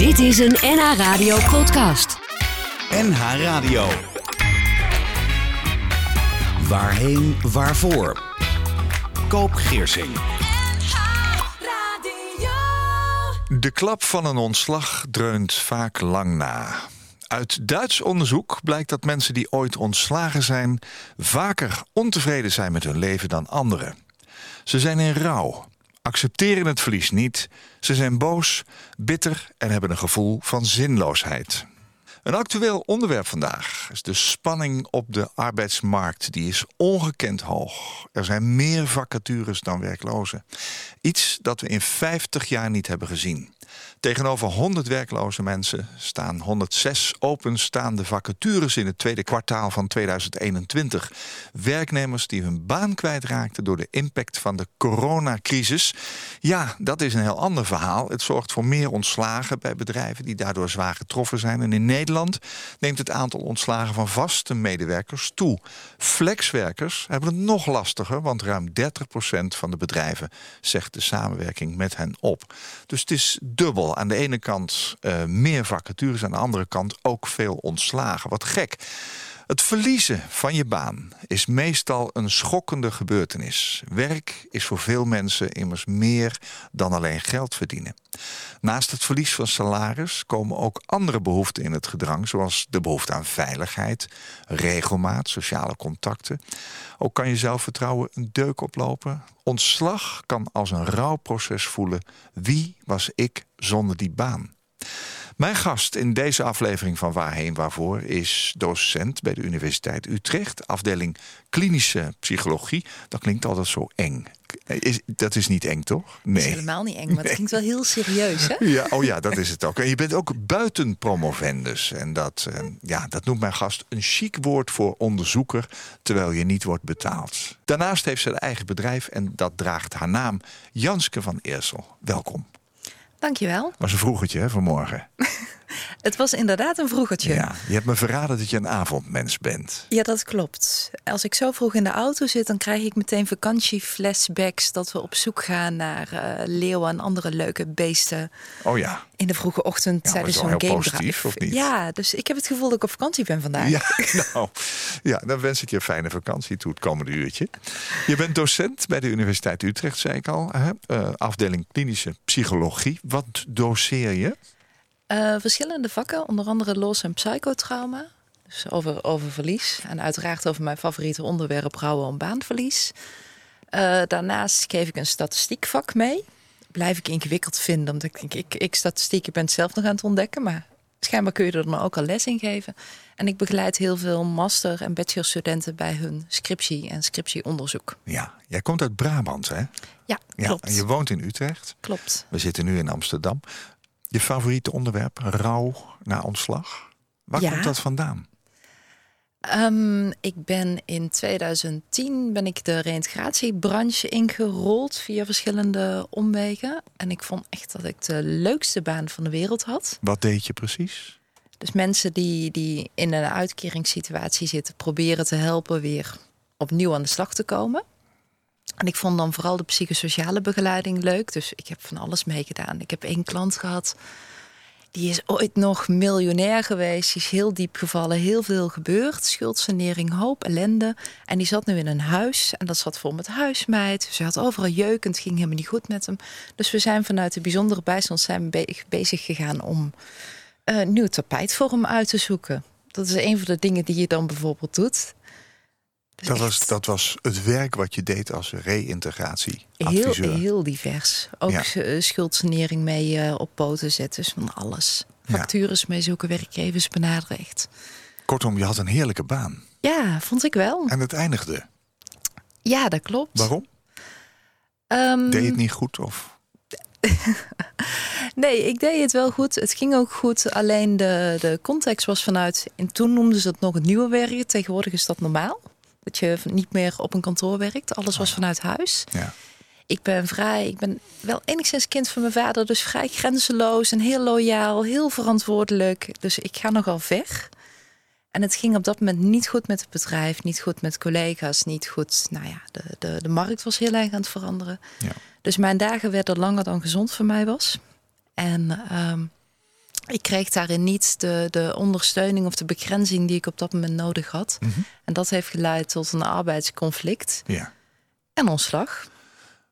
Dit is een NH Radio podcast. NH Radio. Waarheen, waarvoor? Koop Geersing. De klap van een ontslag dreunt vaak lang na. Uit Duits onderzoek blijkt dat mensen die ooit ontslagen zijn... vaker ontevreden zijn met hun leven dan anderen. Ze zijn in rouw, accepteren het verlies niet... ze zijn boos, bitter en hebben een gevoel van zinloosheid. Een actueel onderwerp vandaag is de spanning op de arbeidsmarkt. Die is ongekend hoog. Er zijn meer vacatures dan werklozen. Iets dat we in 50 jaar niet hebben gezien. Tegenover 100 werkloze mensen staan 106 openstaande vacatures in het tweede kwartaal van 2021. Werknemers die hun baan kwijtraakten door de impact van de coronacrisis. Ja, dat is een heel ander verhaal. Het zorgt voor meer ontslagen bij bedrijven die daardoor zwaar getroffen zijn. En in Nederland neemt het aantal ontslagen van vaste medewerkers toe. Flexwerkers hebben het nog lastiger, want ruim 30% van de bedrijven zegt de samenwerking met hen op. Dus het is dubbel. Aan de ene kant uh, meer vacatures, aan de andere kant ook veel ontslagen. Wat gek. Het verliezen van je baan is meestal een schokkende gebeurtenis. Werk is voor veel mensen immers meer dan alleen geld verdienen. Naast het verlies van salaris komen ook andere behoeften in het gedrang, zoals de behoefte aan veiligheid, regelmaat, sociale contacten. Ook kan je zelfvertrouwen een deuk oplopen. Ontslag kan als een rouwproces voelen. Wie was ik zonder die baan? Mijn gast in deze aflevering van Waarheen Waarvoor is docent bij de Universiteit Utrecht, afdeling klinische psychologie. Dat klinkt altijd zo eng. Is, dat is niet eng, toch? Nee. Dat is helemaal niet eng, maar het klinkt wel heel serieus, hè? Ja, oh ja, dat is het ook. En je bent ook buiten promovendus. En dat, eh, ja, dat noemt mijn gast een chic woord voor onderzoeker, terwijl je niet wordt betaald. Daarnaast heeft ze een eigen bedrijf en dat draagt haar naam. Janske van Eersel, welkom. Dankjewel. Was een vroegertje hè, vanmorgen. het was inderdaad een vroegertje. Ja, je hebt me verraden dat je een avondmens bent. Ja, dat klopt. Als ik zo vroeg in de auto zit, dan krijg ik meteen vakantieflashbacks dat we op zoek gaan naar uh, leeuwen en andere leuke beesten. Oh ja. In de vroege ochtend ja, tijdens zo'n game positief, of niet? Ja, dus ik heb het gevoel dat ik op vakantie ben vandaag. Ja, nou, ja, dan wens ik je een fijne vakantie toe het komende uurtje. Je bent docent bij de Universiteit Utrecht, zei ik al. Hè? Uh, afdeling klinische psychologie. Wat doseer je? Uh, verschillende vakken, onder andere los- en psychotrauma. Dus over, over verlies. En uiteraard over mijn favoriete onderwerp, rouwen om baanverlies. Uh, daarnaast geef ik een statistiekvak mee. Blijf ik ingewikkeld vinden, omdat ik denk, ik, ik statistiek, ik ben het zelf nog aan het ontdekken. Maar schijnbaar kun je er dan ook al les in geven. En ik begeleid heel veel master- en bachelorstudenten bij hun scriptie en scriptieonderzoek. Ja, jij komt uit Brabant, hè? Ja, klopt. en je woont in Utrecht. Klopt. We zitten nu in Amsterdam. Je favoriete onderwerp, rouw na ontslag. Waar komt dat vandaan? Um, ik ben in 2010 ben ik de reïntegratiebranche ingerold via verschillende omwegen. En ik vond echt dat ik de leukste baan van de wereld had. Wat deed je precies? Dus mensen die, die in een uitkeringssituatie zitten, proberen te helpen weer opnieuw aan de slag te komen. En ik vond dan vooral de psychosociale begeleiding leuk. Dus ik heb van alles meegedaan. Ik heb één klant gehad. Die is ooit nog miljonair geweest. Die is heel diep gevallen. Heel veel gebeurd. Schuldsanering, hoop, ellende. En die zat nu in een huis. En dat zat vol met huismeid. Ze had overal jeuk en het ging helemaal niet goed met hem. Dus we zijn vanuit de bijzondere bijstand zijn bezig gegaan om een nieuw tapijt voor hem uit te zoeken. Dat is een van de dingen die je dan bijvoorbeeld doet. Dus dat, was, dat was het werk wat je deed als reïntegratie. Heel, heel divers. Ook ja. schuldsanering mee uh, op poten zetten, dus van alles. Factures ja. mee zoeken, werkgevers benaderen echt. Kortom, je had een heerlijke baan. Ja, vond ik wel. En het eindigde. Ja, dat klopt. Waarom? Um, deed je het niet goed of? nee, ik deed het wel goed. Het ging ook goed. Alleen de, de context was vanuit. En toen noemden ze het nog het nieuwe werken. Tegenwoordig is dat normaal. Dat je niet meer op een kantoor werkt. Alles was oh vanuit huis. Ja. Ik ben vrij, ik ben wel enigszins kind van mijn vader, dus vrij grenzeloos en heel loyaal, heel verantwoordelijk. Dus ik ga nogal ver. En het ging op dat moment niet goed met het bedrijf, niet goed met collega's, niet goed. Nou ja, de, de, de markt was heel erg aan het veranderen. Ja. Dus mijn dagen werden langer dan gezond voor mij was. En um, ik kreeg daarin niet de, de ondersteuning of de begrenzing die ik op dat moment nodig had. En dat heeft geleid tot een arbeidsconflict Ja. en ontslag.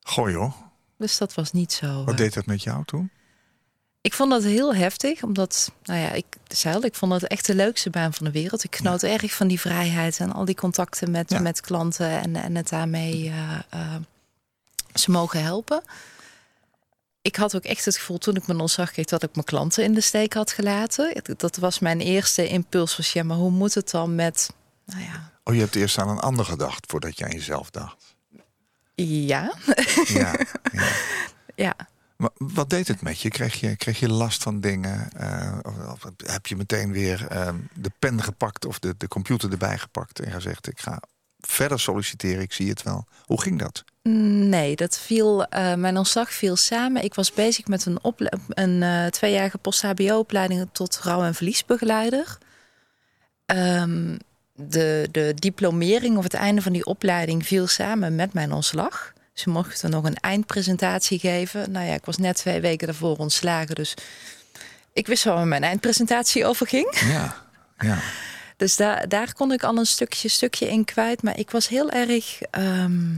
Gooi joh. Dus dat was niet zo. Wat eh, deed dat met jou toen? Ik vond dat heel heftig, omdat, nou ja, ik zei al, ik vond het echt de leukste baan van de wereld. Ik genoot erg van die vrijheid en al die contacten met, Ja. met klanten en, en het daarmee eh, eh, ze mogen helpen. Ik had ook echt het gevoel toen ik mijn ontslag kreeg dat ik mijn klanten in de steek had gelaten. Dat was mijn eerste impuls. Was ja, maar hoe moet het dan met, nou ja, Oh, je hebt eerst aan een ander gedacht voordat je aan jezelf dacht. ja, Ja. ja. ja. Maar wat deed het met je? Kreeg je, kreeg je last van dingen? Eh, of, heb je meteen weer eh, de pen gepakt of de, de computer erbij gepakt en gezegd: Ik ga verder solliciteren, ik zie het wel. Hoe ging dat? Nee, dat viel, eh, mijn ontslag viel samen. Ik was bezig met een, een eh, tweejarige post-HBO-opleiding tot rouw- en verliesbegeleider. Ehm, de, de diplomering of het einde van die opleiding viel samen met mijn ontslag. Ze mochten nog een eindpresentatie geven. Nou ja, ik was net twee weken daarvoor ontslagen, dus ik wist wel waar mijn eindpresentatie over ging. Ja, ja. Dus daar, daar kon ik al een stukje, stukje in kwijt. Maar ik was heel erg. ehm,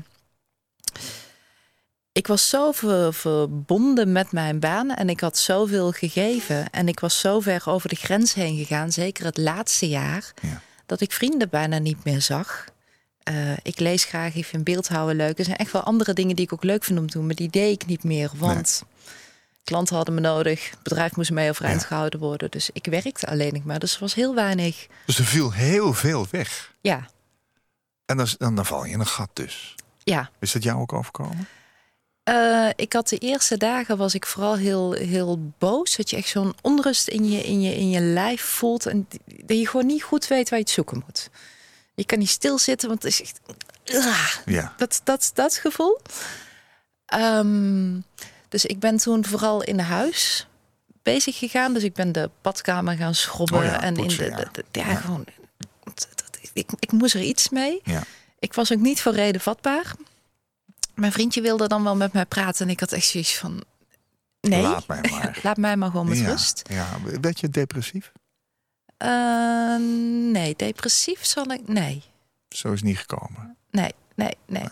ik was zo ver- verbonden met mijn baan en ik had zoveel gegeven. En ik was zo ver over de grens heen gegaan, zeker het laatste jaar, Ja. dat ik vrienden bijna niet meer zag. Eh, ik lees graag, ik vind beeldhouden leuk. Er zijn echt wel andere dingen die ik ook leuk vind om te doen, maar die deed ik niet meer. Want klanten hadden me nodig, het bedrijf moest mee overeind Ja. gehouden worden. Dus ik werkte alleen nog maar. Dus er was heel weinig. Dus er viel heel veel weg. Ja, En dan, dan, dan val je in een gat dus. ja. Is dat jou ook overkomen? Eh, ik had de eerste dagen was ik vooral heel, heel boos. Dat je echt zo'n onrust in je, in, je, in je lijf voelt. En dat je gewoon niet goed weet waar je het zoeken moet. Je kan niet stilzitten, want het is echt. Ah, Ja. dat, dat, dat gevoel. Ehm, dus ik ben toen vooral in huis bezig gegaan. Dus ik ben de badkamer gaan schrobben. Oh ja, en in de, ja. de- de- ja, Ja. gewoon. Ik, ik moest er iets mee. Ja. Ik was ook niet voor reden vatbaar. Mijn vriendje wilde dan wel met mij praten. En ik had echt zoiets van... Nee, Laat mij maar. laat mij maar gewoon met rust. Ja. Werd je depressief? Eh, nee, depressief zal ik... Nee, Zo is niet gekomen. nee, nee, nee.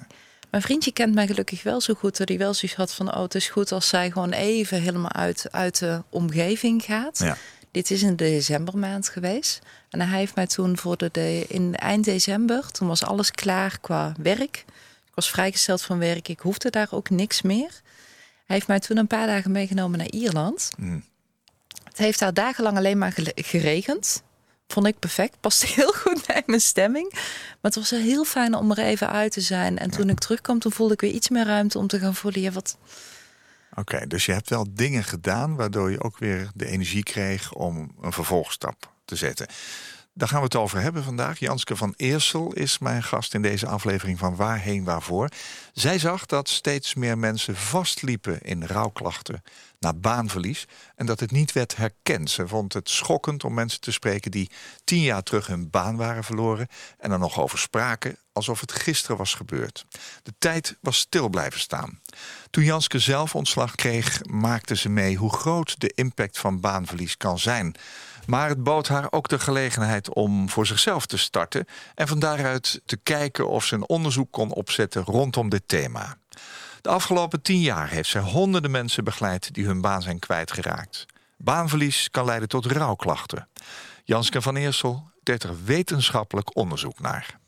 Mijn vriendje kent mij gelukkig wel zo goed... dat hij wel zoiets had van... oh, het is goed als zij gewoon even helemaal uit, uit de omgeving gaat. Ja. Dit is in de decembermaand geweest. En hij heeft mij toen voor de, de in eind december, toen was alles klaar qua werk. Ik was vrijgesteld van werk, ik hoefde daar ook niks meer. Hij heeft mij toen een paar dagen meegenomen naar Ierland. Mm. Het heeft daar dagenlang alleen maar geregend. Vond ik perfect, paste heel goed bij mijn stemming. Maar het was heel fijn om er even uit te zijn. En toen ik terugkwam, toen voelde ik weer iets meer ruimte om te gaan voelen. Ja, wat, Oké, dus je hebt wel dingen gedaan waardoor je ook weer de energie kreeg om een vervolgstap te zetten. Daar gaan we het over hebben vandaag. Janske van Eersel is mijn gast in deze aflevering van Waarheen Waarvoor. Zij zag dat steeds meer mensen vastliepen in rouwklachten na baanverlies en dat het niet werd herkend. Ze vond het schokkend om mensen te spreken die tien jaar terug hun baan waren verloren en er nog over spraken alsof het gisteren was gebeurd. De tijd was stil blijven staan. Toen Janske zelf ontslag kreeg, maakte ze mee hoe groot de impact van baanverlies kan zijn. Maar het bood haar ook de gelegenheid om voor zichzelf te starten en van daaruit te kijken of ze een onderzoek kon opzetten rondom dit thema. De afgelopen tien jaar heeft zij honderden mensen begeleid die hun baan zijn kwijtgeraakt. Baanverlies kan leiden tot rouwklachten. Janske van Eersel deed er wetenschappelijk onderzoek naar.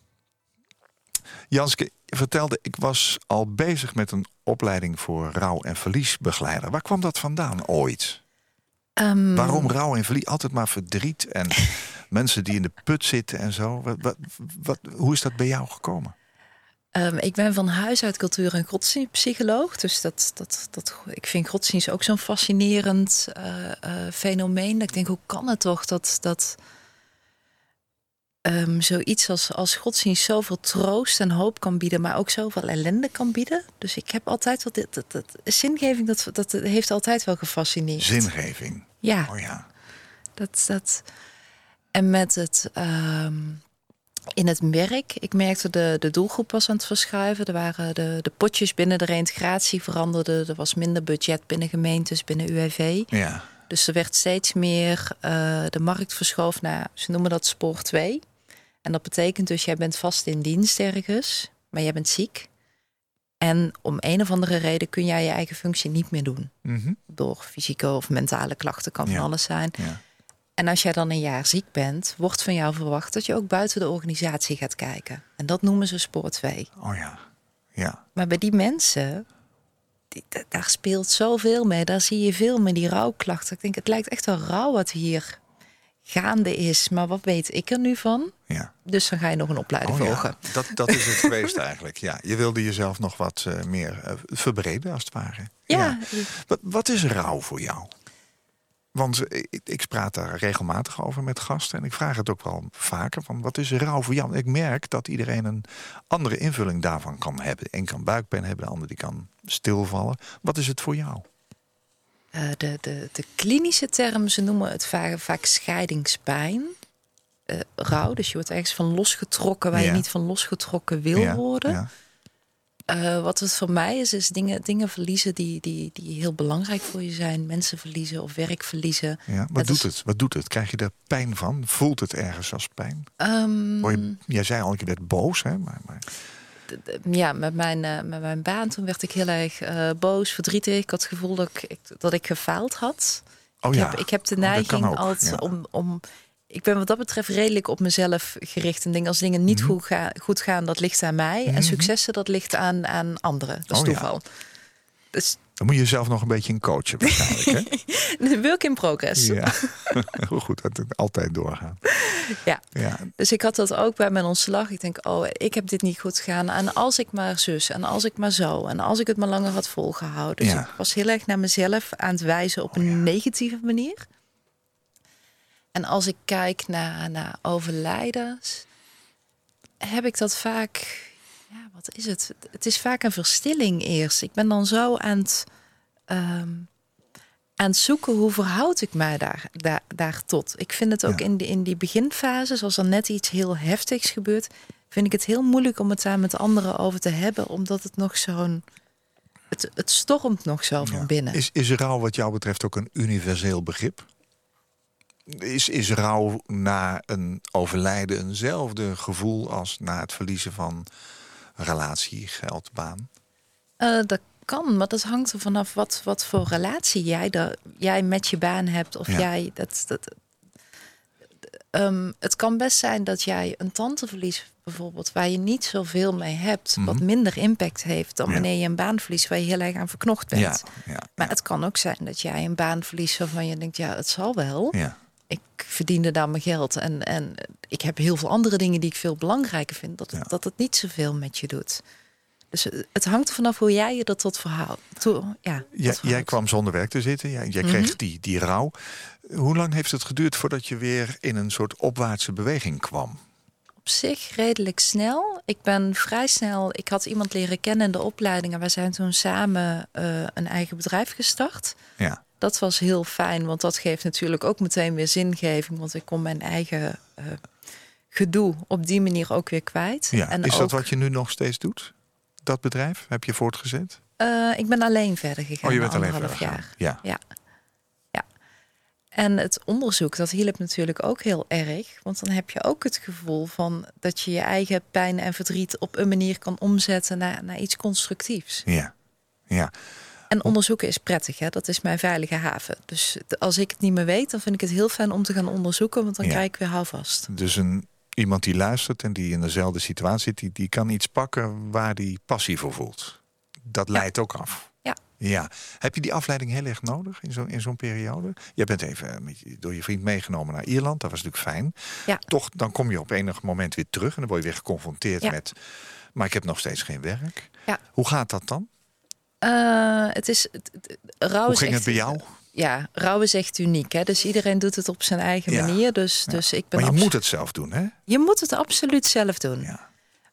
Janske vertelde, ik was al bezig met een opleiding voor rouw- en verliesbegeleider. Waar kwam dat vandaan ooit? Ehm, Waarom rouw en verlies? Altijd maar verdriet en mensen die in de put zitten en zo. Wat, wat, wat, hoe is dat bij jou gekomen? Ehm, ik ben van huis uit cultuur- en godsdienstpsycholoog. Dus dat, dat, dat, ik vind godsdienst ook zo'n fascinerend eh, eh, fenomeen. Ik denk, hoe kan het toch dat, dat ehm, zoiets als, als godsdienst zoveel troost en hoop kan bieden, maar ook zoveel ellende kan bieden? Dus ik heb altijd wat dit, dat, dat, zingeving, dat, dat heeft altijd wel gefascineerd. Zingeving. Ja. Oh ja. Dat, dat... En met het ehm, in het werk, ik merkte de, de doelgroep was aan het verschuiven. Er waren de, de potjes binnen de reintegratie veranderden. Er was minder budget binnen gemeentes, binnen UWV. Ja. Dus er werd steeds meer uh, de markt verschoof naar, ze noemen dat spoor 2. En dat betekent dus, jij bent vast in dienst ergens, maar jij bent ziek. En om een of andere reden kun jij je eigen functie niet meer doen. Mhm. Door fysieke of mentale klachten kan van Ja. alles zijn. Ja. En als jij dan een jaar ziek bent, wordt van jou verwacht dat je ook buiten de organisatie gaat kijken. En dat noemen ze spoor 2. Oh ja. Ja. Maar bij die mensen, die- daar speelt zoveel mee. Daar zie je veel meer die rouwklachten. Ik denk, het lijkt echt wel rauw wat hier gaande is. Maar wat weet ik er nu van? Ja. Dus dan ga je nog een opleiding Oh volgen. ja. Dat, dat is het geweest eigenlijk. Ja. Je wilde jezelf nog wat eh, meer eh, verbreden, als het ware. Ja, Wat, wat is rouw voor jou? Want eh, ik, ik praat daar regelmatig over met gasten. En ik vraag het ook wel vaker. Van wat is rouw voor jou? Ik merk dat iedereen een andere invulling daarvan kan hebben. Eén kan buikpijn hebben, de ander die kan stilvallen. Wat is het voor jou? Eh, de, de, de klinische term, ze noemen het vaak, vaak scheidingspijn. Eh rouw, dus je wordt ergens van losgetrokken waar Ja. je niet van losgetrokken wil Ja, worden. ja. Eh, wat het voor mij is, is dingen, dingen verliezen die, die, die heel belangrijk voor je zijn. Mensen verliezen of werk verliezen. Ja, wat doet is- het? Wat doet het? Krijg je er pijn van? Voelt het ergens als pijn? Ehm, je, jij zei al, je werd boos, hè? Maar, maar, ja, met mijn, eh, met mijn baan toen werd ik heel erg eh, boos, verdrietig. Ik had het gevoel dat ik, dat ik gefaald had. oh ik, ja, heb, ik heb de Oh, neiging altijd ja. om, om. Ik ben wat dat betreft redelijk op mezelf gericht. En denk als dingen niet Mhm. goed, ga, goed gaan, dat ligt aan mij. Mhm. En successen, dat ligt aan, aan anderen. Dat is Oh ja. Dus Dan moet je jezelf nog een beetje in coachen waarschijnlijk, hè? work in progress. Ja, heel goed. Dat het altijd doorgaan. Ja. ja. Dus ik had dat ook bij mijn ontslag. Ik denk, oh, ik heb dit niet goed gedaan. En als ik maar zus, en als ik maar zo, en als ik het maar langer had volgehouden. Dus Ja. ik was heel erg naar mezelf aan het wijzen op een negatieve manier. En als ik kijk naar, naar overlijdens, heb ik dat vaak. Ja, wat is het? Het is vaak een verstilling eerst. Ik ben dan zo aan het. ehm, aan het zoeken hoe verhoud ik mij daar, daar, daar tot. Ik vind het ook Ja. in, die, in die beginfases, als er net iets heel heftigs gebeurt, vind ik het heel moeilijk om het daar met anderen over te hebben, omdat het nog zo'n. Het, het stormt nog zo van Ja. binnen. Is, is rouw wat jou betreft ook een universeel begrip? Is, is rouw na een overlijden eenzelfde gevoel als na het verliezen van relatie, geld, baan? Eh, dat kan, maar dat hangt er vanaf wat, wat voor relatie jij, daar, jij met je baan hebt. Of Ja. jij dat. dat Ehm, het kan best zijn dat jij een tante verliest, bijvoorbeeld, waar je niet zoveel mee hebt, wat Mhm. minder impact heeft dan Ja. wanneer je een baan verliest waar je heel erg aan verknocht bent. Ja, ja, Maar het kan ook zijn dat jij een baan verliest waarvan je denkt, ja, het zal wel. ja. Ik verdiende daar mijn geld en, en ik heb heel veel andere dingen die ik veel belangrijker vind, dat, het- Ja. dat het niet zoveel met je doet. Dus het- hangt er vanaf hoe jij je dat tot verhoudt. Toe, ja, Jij, kwam zonder werk te zitten. Jij, jij Mhm. kreeg die, die rouw. Hoe lang heeft het geduurd voordat je weer in een soort opwaartse beweging kwam? op zich redelijk snel. Ik ben vrij snel. Ik had iemand leren kennen in de opleiding. En wij zijn toen samen eh, een eigen bedrijf gestart. Ja, Dat was heel fijn, want dat geeft natuurlijk ook meteen weer zingeving. Want ik kon mijn eigen eh, gedoe op die manier ook weer kwijt. ja. En is dat ook, wat je nu nog steeds doet? Dat bedrijf? Heb je voortgezet? eh, ik ben alleen verder gegaan. Oh, je bent alleen verder jaar. gegaan. Ja. En het onderzoek, dat hielp natuurlijk ook heel erg. Want dan heb je ook het gevoel van dat je je eigen pijn en verdriet op een manier kan omzetten naar, naar iets constructiefs. Ja, ja. En onderzoeken is prettig, hè? dat is mijn veilige haven. Dus als ik het niet meer weet, dan vind ik het heel fijn om te gaan onderzoeken, want dan Ja. krijg ik weer houvast. Dus een, iemand die luistert en die in dezelfde situatie zit, die, die kan iets pakken waar die passie voor voelt. Dat leidt ook af. Ja. Ja. Heb je die afleiding heel erg nodig in zo'n in zo'n periode? Jij bent even met je- door je vriend meegenomen naar Ierland. Dat was natuurlijk fijn. Ja. Toch, dan kom je op enig moment weer terug en dan word je weer geconfronteerd Ja. met. Maar ik heb nog steeds geen werk. Ja. Hoe gaat dat dan? Eh, het is, het, het- rouw Hoe is ging echt- het bij jou? Ja, rouw is echt uniek. Hè? Dus iedereen doet het op zijn eigen Ja. manier. Dus, dus ik ben Maar je moet het zelf doen, hè? je moet het absoluut zelf doen. Ja.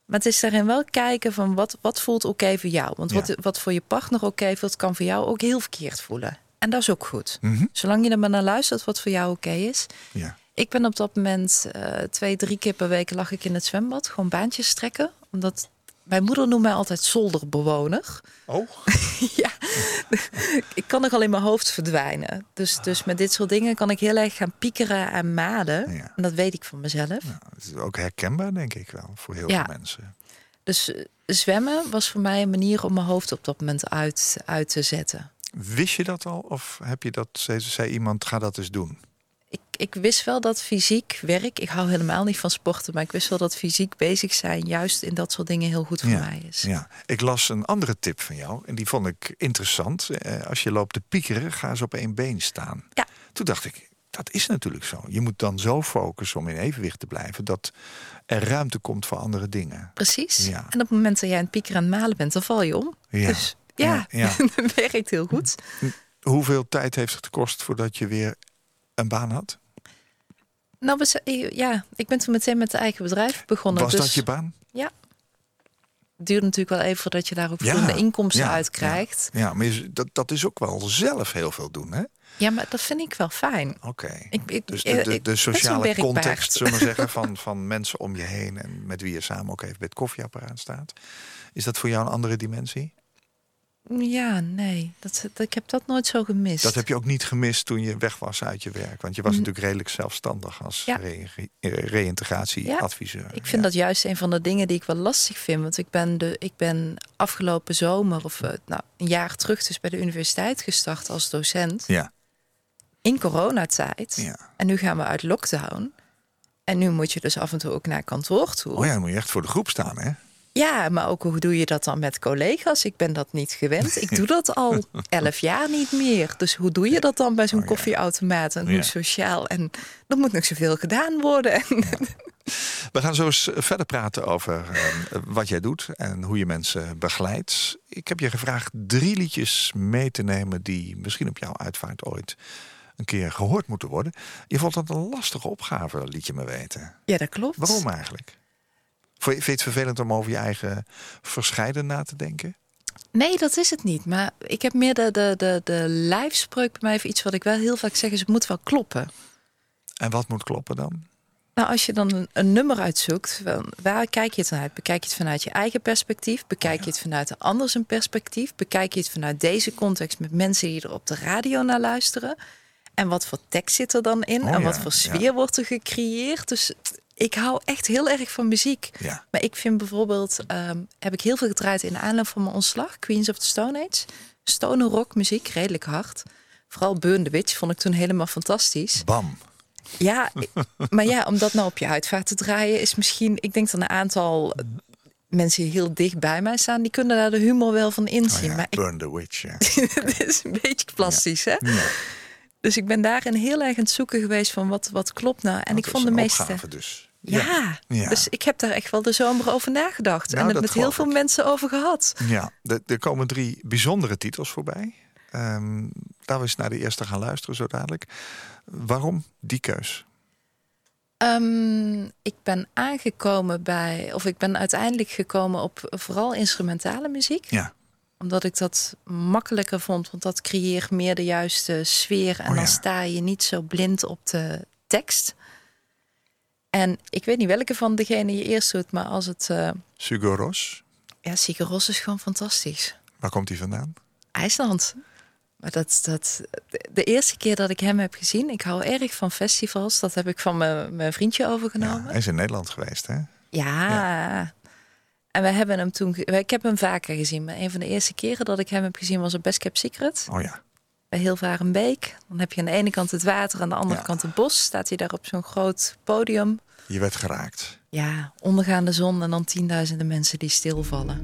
Maar het is daarin wel kijken van wat, wat voelt oké voor jou. Want wat, wat voor je partner oké voelt, kan voor jou ook heel verkeerd voelen. En dat is ook goed. Mhm. Zolang je er maar naar luistert wat voor jou oké is. ja. Ik ben op dat moment eh, twee, drie keer per week lag ik in het zwembad. Gewoon baantjes trekken. Omdat mijn moeder noemt mij altijd zolderbewoner. Oh, ja, ik kan nog al in mijn hoofd verdwijnen. Dus, dus met dit soort dingen kan ik heel erg gaan piekeren en malen. Ja. En dat weet ik van mezelf. dat is ook herkenbaar, denk ik wel, voor heel Ja. veel mensen. Dus eh, zwemmen was voor mij een manier om mijn hoofd op dat moment uit, uit te zetten. Wist je dat al? Of heb je dat, zei, zei iemand, ga dat eens doen? Ik, wist wel dat fysiek werk, ik hou helemaal niet van sporten, maar ik wist wel dat fysiek bezig zijn juist in dat soort dingen heel goed voor Ja, mij is. Ja, ik las een andere tip van jou en die vond ik interessant. Eh, als je loopt te piekeren, ga eens op één been staan. Ja. Toen dacht ik, dat is natuurlijk zo. Je moet dan zo focussen om in evenwicht te blijven dat er ruimte komt voor andere dingen. Precies. Ja. En op het moment dat jij aan het piekeren en het malen bent, dan val je om. Ja. Dus ja, Ja, ja. dat werkt heel goed. Hoeveel tijd heeft het gekost voordat je weer een baan had? Nou, we z- ja, ik ben toen meteen met de eigen bedrijf begonnen. Was dus dat je baan? het duurt natuurlijk wel even voordat je daar ook voldoende inkomsten ja, uit krijgt. Ja, maar je- dat, dat is ook wel zelf heel veel doen, hè? Ja. maar dat vind ik wel fijn. Oké. Dus de, de, sociale context, zullen we zeggen, van, van mensen om je heen en met wie je samen ook even bij het koffieapparaat staat. Is dat voor jou een andere dimensie? Ja, nee, dat, dat, ik heb dat nooit zo gemist. Dat heb je ook niet gemist toen je weg was uit je werk. Want je was natuurlijk redelijk zelfstandig als Ja. re- eh, reïntegratieadviseur. Ik vind dat juist een van de dingen die ik wel lastig vind. Want ik ben, de, ik ben afgelopen zomer, of eh, nou, een jaar terug, dus bij de universiteit gestart als docent. Ja, In coronatijd. ja. En nu gaan we uit lockdown. En nu moet je dus af en toe ook naar kantoor toe. Oh ja, dan moet je echt voor de groep staan, hè? Ja, maar ook hoe doe je dat dan met collega's? Ik ben dat niet gewend. Ik doe dat al elf jaar niet meer. Dus hoe doe je dat dan bij zo'n Oh ja. koffieautomaat? En Ja. hoe sociaal? En er moet nog zoveel gedaan worden. En We gaan zo eens verder praten over eh, wat jij doet en hoe je mensen begeleidt. Ik heb je gevraagd drie liedjes mee te nemen die misschien op jouw uitvaart ooit een keer gehoord moeten worden. Je vond dat een lastige opgave, liet je me weten. Ja, dat klopt. Waarom eigenlijk? Vind je het vervelend om over je eigen verscheiden na te denken? Nee, dat is het niet. Maar ik heb meer de, de, de, de lijfspreuk bij mij of iets wat ik wel heel vaak zeg is het moet wel kloppen. En wat moet kloppen dan? Nou, als je dan een, een nummer uitzoekt, waar kijk je het dan uit? Bekijk je het vanuit je eigen perspectief? Bekijk je het vanuit de ander zijn perspectief? Bekijk je het vanuit deze context met mensen die er op de radio naar luisteren? En wat voor tekst zit er dan in? Oh en ja, wat voor ja. sfeer wordt er gecreëerd? Dus ik hou echt heel erg van muziek. Ja. Maar ik vind bijvoorbeeld, ehm, heb ik heel veel gedraaid in de aanloop van mijn ontslag. Queens of the Stone Age. Stoner rock muziek, redelijk hard. Vooral Burn the Witch vond ik toen helemaal fantastisch. Bam. Ja, maar ja, om dat nou op je uitvaart te draaien is misschien... Ik denk dat een aantal mensen die heel dicht bij mij staan... die kunnen daar de humor wel van Oh inzien. ja, maar ik, Burn the Witch. Ja. het is een beetje plastisch, hè? Ja. Dus ik ben daarin heel erg aan het zoeken geweest van wat, wat klopt nou. En Dat ik vond de meeste... dus. Ja. Ja. dus ik heb daar echt wel de zomer over nagedacht. Nou, en het dat met heel veel ik. mensen over gehad. Ja, er, komen drie bijzondere titels voorbij. Ehm laten we eens naar de eerste gaan luisteren zo dadelijk. Waarom die keus? Ehm, ik ben aangekomen bij, of ik ben uiteindelijk gekomen op vooral instrumentale muziek. Ja, Omdat ik dat makkelijker vond, want dat creëert meer de juiste sfeer. En Oh ja. dan sta je niet zo blind op de tekst. En ik weet niet welke van degene je eerst doet, maar als het. eh Sugo Ros. ja, Sigur Ros is gewoon fantastisch. Waar komt die vandaan? IJsland. Maar dat, dat, de- eerste keer dat ik hem heb gezien, ik hou erg van festivals. Dat heb ik van mijn, mijn vriendje Ja, overgenomen. hij is in Nederland geweest, hè? Ja. En we hebben hem toen. Ik heb hem vaker gezien. Maar een van de eerste keren dat ik hem heb gezien was op Best Kept Secret. Oh ja. Bij Hilvarenbeek. Dan heb je aan de ene kant het water, aan de andere Ja. kant het bos. Staat hij daar op zo'n groot podium. Je werd geraakt. Ja, ondergaande zon en dan tienduizenden mensen die stilvallen.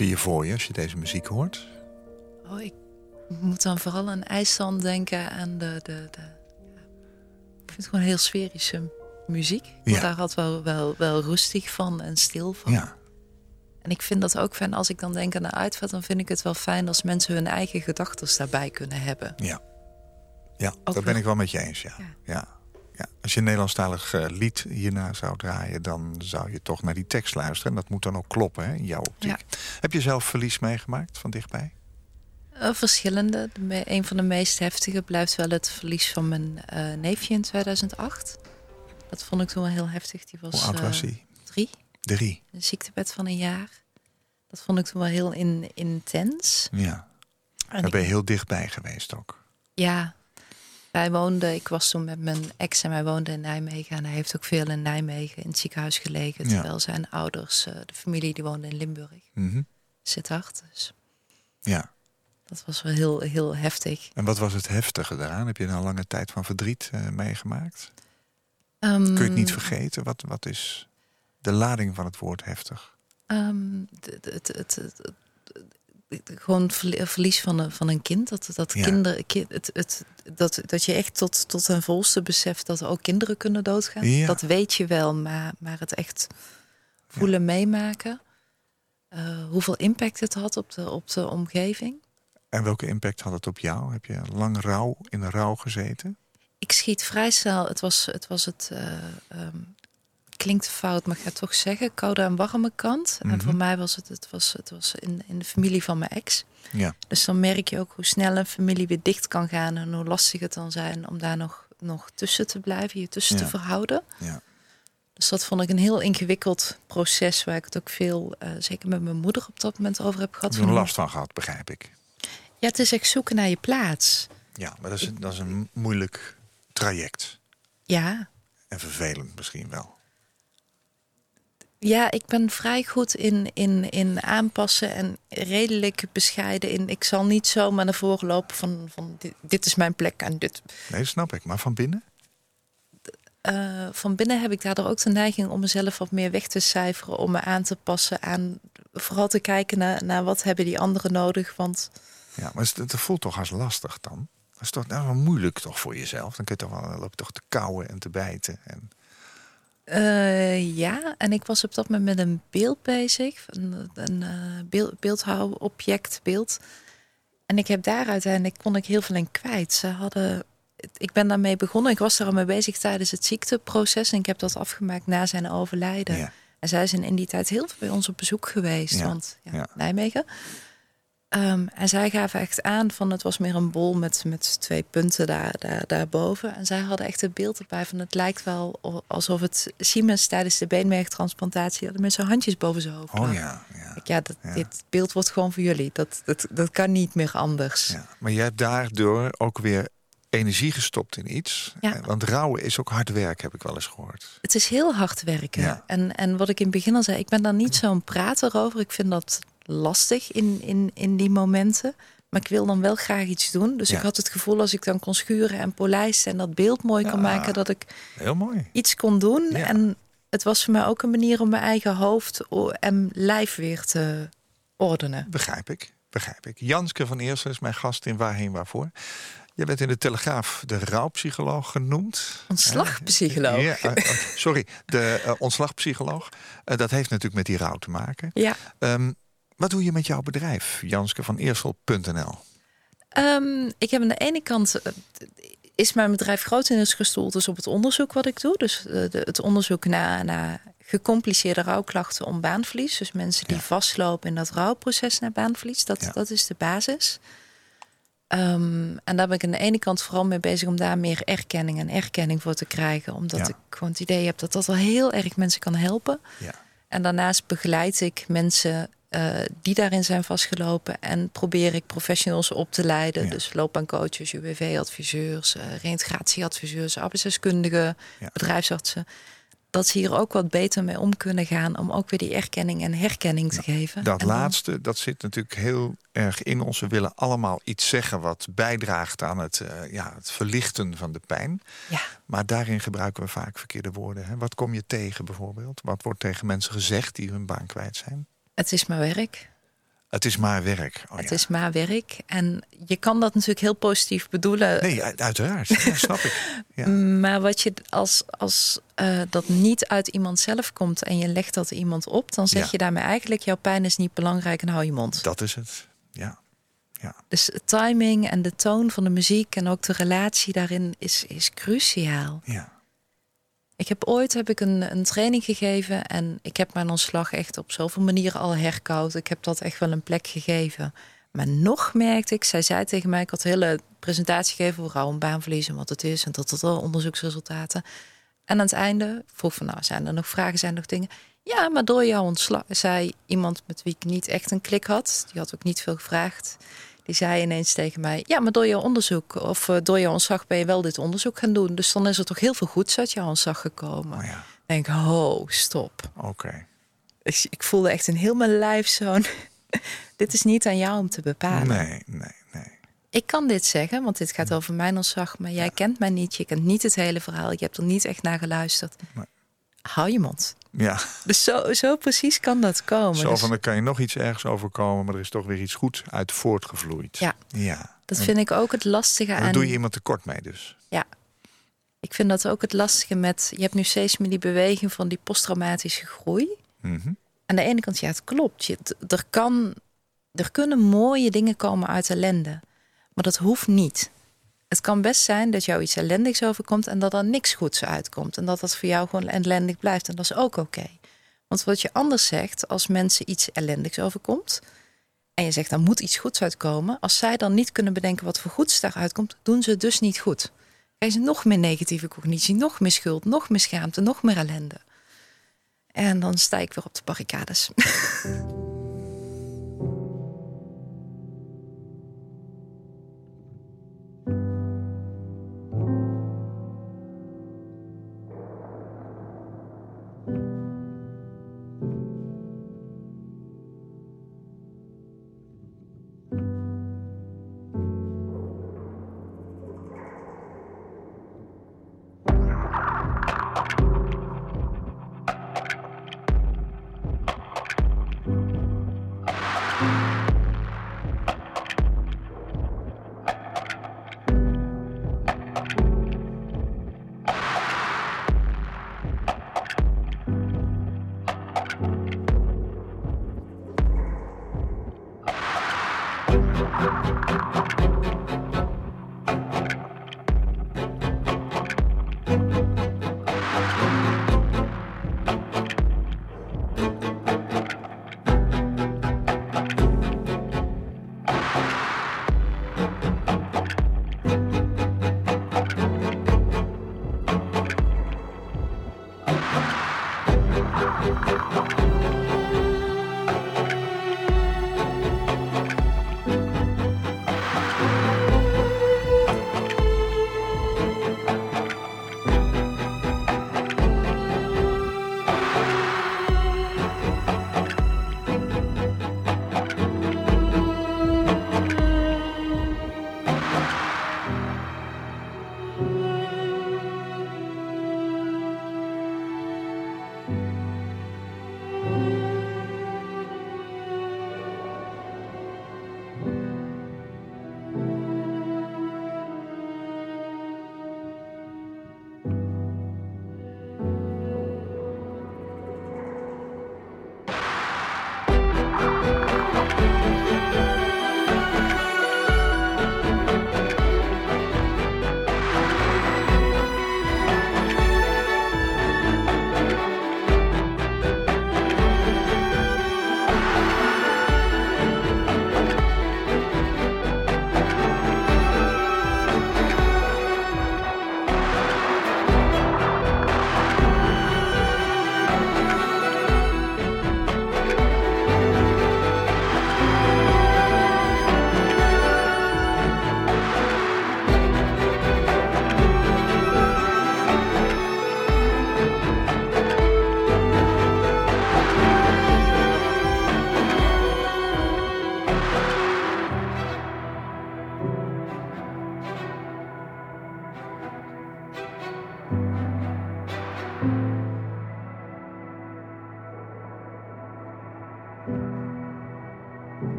Zie je voor je als je deze muziek hoort? Oh, ik moet dan vooral aan IJsland denken. Aan de, de, de. Ik vind het gewoon heel sferische muziek. Ja. daar altijd wel, wel, wel rustig van en stil van. Ja, En ik vind dat ook fijn als ik dan denk aan de uitvaart. Dan vind ik het wel fijn als mensen hun eigen gedachten daarbij kunnen hebben. ja. Ja, dat wel. ben ik wel met je eens, ja. Ja. ja. Ja. Als je een Nederlandstalig eh, lied hierna zou draaien... dan zou je toch naar die tekst luisteren. En dat moet dan ook kloppen, hè, in jouw optiek. Heb je zelf verlies meegemaakt van dichtbij? Eh, verschillende. Een van de meest heftige blijft wel het verlies van mijn eh, neefje in 2008. Dat vond ik toen wel heel heftig. Die was, Hoe oud was hij? drie. Drie. Een ziektebed van een jaar. Dat vond ik toen wel heel in, intens. Ja. En Daar ben je heel dichtbij geweest ook. ja, wij woonden, ik was toen met mijn ex en wij woonden in Nijmegen. En hij heeft ook veel in Nijmegen in het ziekenhuis gelegen. Ja. Terwijl zijn ouders, eh, de familie, die woonde in Limburg. Mhm. Sittard. Dus Ja. dat was wel heel, heel heftig. En wat was het heftige daaraan? Heb je een lange tijd van verdriet eh, meegemaakt? Ehm, Kun je het niet vergeten? Wat, wat is de lading van het woord heftig? Ehm, het- het- gewoon verli- verlies van een, van een kind. Dat, dat, Ja. kinder, ki- het, het, dat, dat je echt tot, tot ten volste beseft dat er ook kinderen kunnen doodgaan. Ja. Dat weet je wel, maar, maar het echt voelen, meemaken. eh, hoeveel impact het had op de, op de omgeving. En welke impact had het op jou? Heb je lang rouw in de rouw gezeten? Ik schiet vrij snel. Het was het, was het eh, ehm, klinkt fout, maar ik ga toch zeggen. Koude en warme kant. En Mhm. voor mij was het, het was, het was in, in de familie van mijn ex. Ja. Dus dan merk je ook hoe snel een familie weer dicht kan gaan en hoe lastig het dan zijn om daar nog, nog tussen te blijven, je tussen Ja. te verhouden. ja. Dus dat vond ik een heel ingewikkeld proces waar ik het ook veel, eh, zeker met mijn moeder op dat moment over heb gehad. Heb er last van gehad, begrijp ik. Ja, het is echt zoeken naar je plaats. Ja, maar dat is, dat is een moeilijk traject. Ja, En vervelend misschien wel. Ja, ik ben vrij goed in, in, in aanpassen en redelijk bescheiden in. Ik zal niet zomaar naar voren lopen van, van dit, dit is mijn plek en dit. Nee, snap ik. Maar van binnen? Eh, van binnen heb ik daardoor ook de neiging om mezelf wat meer weg te cijferen, om me aan te passen aan. Vooral te kijken naar, naar wat hebben die anderen nodig. Want Ja, maar het, het voelt toch als lastig dan? Dat is toch nou, moeilijk toch voor jezelf? Dan kun je toch wel, loop je toch te kauwen en te bijten. En, eh, ja, en ik was op dat moment met een beeld bezig, een, een eh, beeld, beeldhouwobject, beeld. En ik heb daar uiteindelijk kon ik heel veel in kwijt. Ze hadden, ik ben daarmee begonnen. Ik was daar al mee bezig tijdens het ziekteproces en ik heb dat afgemaakt na zijn overlijden. ja. En zij zijn in die tijd heel veel bij ons op bezoek geweest, Ja, want ja, ja. Nijmegen. Ehm, en zij gaven echt aan van het was meer een bol met, met twee punten daar, daar, daarboven. En zij hadden echt het beeld erbij van het lijkt wel alsof het Siemens tijdens de beenmergtransplantatie hadden met zijn handjes boven zijn hoofd. Oh ja, ja, Ik, Ja, dat, Ja. dit beeld wordt gewoon voor jullie. Dat, dat, dat kan niet meer anders. ja. Maar jij hebt daardoor ook weer energie gestopt in iets. Ja. Eh, Want rouwen is ook hard werk, heb ik wel eens gehoord. Het is heel hard werken. Ja. En, en wat ik in het begin al zei, ik ben daar niet zo'n prater over. Ik vind dat lastig in, in, in die momenten. Maar ik wil dan wel graag iets doen. Dus Ja. ik had het gevoel als ik dan kon schuren en polijsten en dat beeld mooi Ja. kon maken, dat ik Heel mooi. iets kon doen. Ja. En het was voor mij ook een manier om mijn eigen hoofd en lijf weer te ordenen. Begrijp ik, begrijp ik. Janske van Eersel is mijn gast in Waarheen Waarvoor. Je bent in de Telegraaf de rouwpsycholoog genoemd. Ontslagpsycholoog. Ja, eh, eh, sorry, de eh, ontslagpsycholoog. Eh, dat heeft natuurlijk met die rouw te maken. Ja. Ehm, wat doe je met jouw bedrijf? Janske van Eersel.nl. Ehm, ik heb aan de ene kant eh, is mijn bedrijf grotendeels gestoeld dus op het onderzoek wat ik doe. Dus eh, de, het onderzoek naar, naar gecompliceerde rouwklachten om baanverlies. Dus mensen die Ja. vastlopen in dat rouwproces naar baanverlies. Dat, Ja. dat is de basis. Ehm, en daar ben ik aan de ene kant vooral mee bezig om daar meer erkenning en erkenning voor te krijgen. Omdat Ja. ik gewoon het idee heb dat dat wel heel erg mensen kan helpen. Ja. En daarnaast begeleid ik mensen eh, die daarin zijn vastgelopen. En probeer ik professionals op te leiden. Ja. Dus loopbaancoaches, UWV-adviseurs, eh reïntegratieadviseurs, arbeidsdeskundigen, Ja. bedrijfsartsen. Dat ze hier ook wat beter mee om kunnen gaan. Om ook weer die erkenning en herkenning te geven. Dat En dan- laatste, dat zit natuurlijk heel erg in ons. We willen allemaal iets zeggen wat bijdraagt aan het, eh, ja, het verlichten van de pijn. Ja. Maar daarin gebruiken we vaak verkeerde woorden. Hè? Wat kom je tegen bijvoorbeeld? Wat wordt tegen mensen gezegd die hun baan kwijt zijn? Het is mijn werk. Het is maar werk. Oh, het ja. is maar werk. En je kan dat natuurlijk heel positief bedoelen. Nee, uiteraard. Ja, snap ik. Ja. Maar wat je als, als eh, dat niet uit iemand zelf komt en je legt dat iemand op, dan zeg je daarmee eigenlijk: jouw pijn is niet belangrijk en hou je mond. Dat is het. Ja. ja. Dus timing en de toon van de muziek en ook de relatie daarin is, is cruciaal. ja. Ik heb ooit heb ik een, een training gegeven en ik heb mijn ontslag echt op zoveel manieren al herkoud. Ik heb dat echt wel een plek gegeven. Maar nog merkte ik, zij zei tegen mij, ik had een hele presentatie gegeven over rouw en baanverlies en wat het is en dat dat al onderzoeksresultaten. En aan het einde vroeg van, nou, zijn er nog vragen, zijn er nog dingen? Ja, maar door jouw ontslag, zei iemand met wie ik niet echt een klik had, die had ook niet veel gevraagd. Die zei ineens tegen mij: Ja, maar door jouw onderzoek of eh, door jouw ontslag ben je wel dit onderzoek gaan doen. Dus dan is er toch heel veel goeds uit jouw ontslag gekomen. Oh ja. denk oh, stop. Oké. Ik, ik voelde echt in heel mijn lijf zo'n... dit is niet aan jou om te bepalen. Nee, nee, nee. Ik kan dit zeggen, want dit gaat over mijn ontslag. Maar jij kent mij niet, je kent niet het hele verhaal. Je hebt er niet echt naar geluisterd. Nee. Hou je mond. Ja, Dus zo, zo precies kan dat komen. zo Dus van dan kan je nog iets ergs overkomen, maar er is toch weer iets goed uit voortgevloeid. Ja. ja. dat En vind ik ook het lastige aan... doe je iemand tekort mee dus. Ja. Ik vind dat ook het lastige met... Je hebt nu steeds meer die beweging van die posttraumatische groei. Mhm. aan de ene kant, ja, het klopt. Je, er, kan, er kunnen mooie dingen komen uit ellende. Maar dat hoeft niet. Het kan best zijn dat jou iets ellendigs overkomt en dat er niks goeds uitkomt. En dat dat voor jou gewoon ellendig blijft. En dat is ook oké. Want wat je anders zegt, als mensen iets ellendigs overkomt. en je zegt, er moet iets goeds uitkomen. als zij dan niet kunnen bedenken wat voor goeds daaruit komt, doen ze het dus niet goed. Krijgen ze nog meer negatieve cognitie, nog meer schuld, nog meer schaamte, nog meer ellende. En dan sta ik weer op de barricades.